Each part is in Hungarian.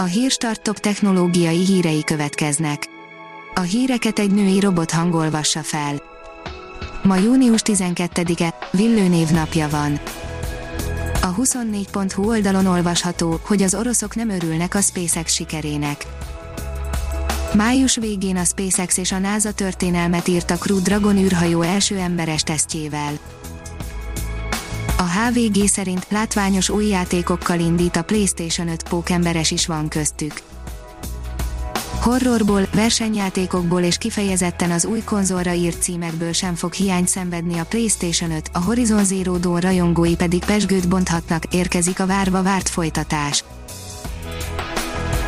A Hírstart technológiai hírei következnek. A híreket egy női robot hangolvassa fel. Ma június 12-e, Villő napja van. A 24.hu oldalon olvasható, hogy az oroszok nem örülnek a SpaceX sikerének. Május végén a SpaceX és a NASA történelmet írt a Crew Dragon űrhajó első emberes tesztjével. A HVG szerint látványos új játékokkal indít a PlayStation 5 pókemberes is van köztük. Horrorból, versenyjátékokból és kifejezetten az új konzolra írt címekből sem fog hiányt szenvedni a PlayStation 5, a Horizon Zero Dawn rajongói pedig pesgőt bonthatnak, érkezik a várva várt folytatás.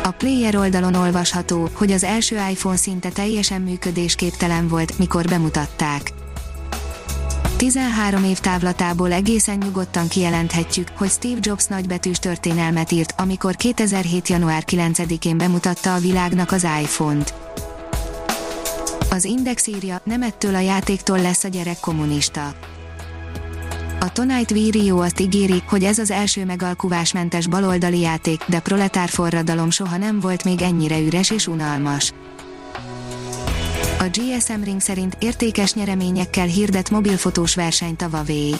A Player oldalon olvasható, hogy az első iPhone szinte teljesen működésképtelen volt, mikor bemutatták. 13 év távlatából egészen nyugodtan kijelenthetjük, hogy Steve Jobs nagybetűs történelmet írt, amikor 2007. január 9-én bemutatta a világnak az iPhone-t. Az Index írja, nem ettől a játéktól lesz a gyerek kommunista. A Tonight Video azt ígéri, hogy ez az első megalkuvásmentes baloldali játék, de proletár forradalom soha nem volt még ennyire üres és unalmas. A GSM Ring szerint értékes nyereményekkel hirdet mobilfotós versenyt a Huawei.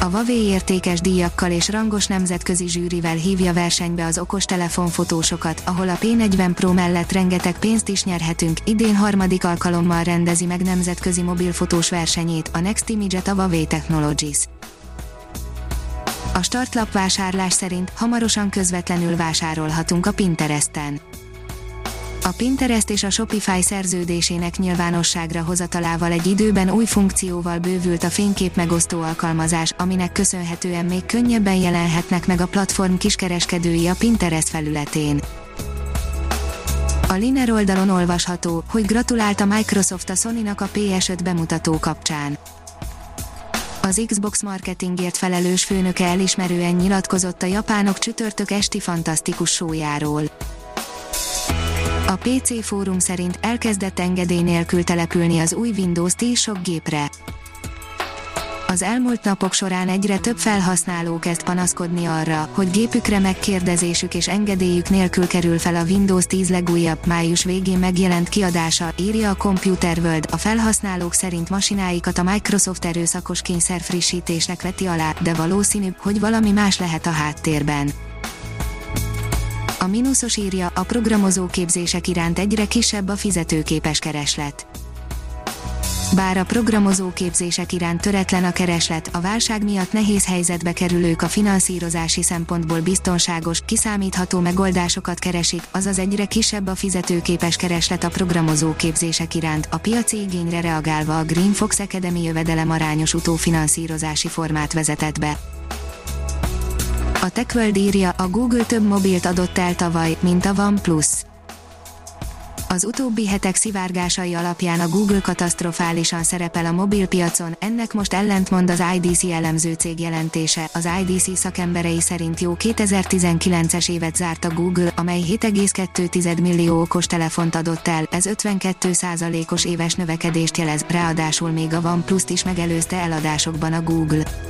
A Huawei értékes díjakkal és rangos nemzetközi zsűrivel hívja versenybe az okostelefon fotósokat, ahol a P40 Pro mellett rengeteg pénzt is nyerhetünk. Idén harmadik alkalommal rendezi meg nemzetközi mobilfotós versenyét, a Next Image-et a Huawei Technologies. A startlap vásárlás szerint hamarosan közvetlenül vásárolhatunk a Pinteresten. A Pinterest és a Shopify szerződésének nyilvánosságra hozatalával egy időben új funkcióval bővült a fénykép megosztó alkalmazás, aminek köszönhetően még könnyebben jelenhetnek meg a platform kiskereskedői a Pinterest felületén. A Liner oldalon olvasható, hogy gratulált a Microsoft a Sony-nak a PS5 bemutató kapcsán. Az Xbox marketingért felelős főnöke elismerően nyilatkozott a japánok csütörtök esti fantasztikus sójáról. A PC fórum szerint elkezdett engedély nélkül települni az új Windows 10 sok gépre. Az elmúlt napok során egyre több felhasználó kezd panaszkodni arra, hogy gépükre megkérdezésük és engedélyük nélkül kerül fel a Windows 10 legújabb, május végén megjelent kiadása, írja a Computer World. A felhasználók szerint masináikat a Microsoft erőszakos kényszer frissítésnek veti alá, de valószínűbb, hogy valami más lehet a háttérben. A mínuszos írja, a programozó képzések iránt egyre kisebb a fizetőképes kereslet. Bár a programozó képzések iránt töretlen a kereslet, a válság miatt nehéz helyzetbe kerülők a finanszírozási szempontból biztonságos, kiszámítható megoldásokat keresik, azaz egyre kisebb a fizetőképes kereslet a programozó képzések iránt, a piaci igényre reagálva a Green Fox Academy jövedelem arányos utófinanszírozási formát vezetett be. A TechWorld írja, a Google több mobilt adott el tavaly, mint a OnePlus. Az utóbbi hetek szivárgásai alapján a Google katasztrofálisan szerepel a mobilpiacon, ennek most ellentmond az IDC elemző cég jelentése. Az IDC szakemberei szerint jó 2019-es évet zárt a Google, amely 7,2 millió okos telefont adott el, ez 52%-os éves növekedést jelez, ráadásul még a OnePlus-t is megelőzte eladásokban a Google.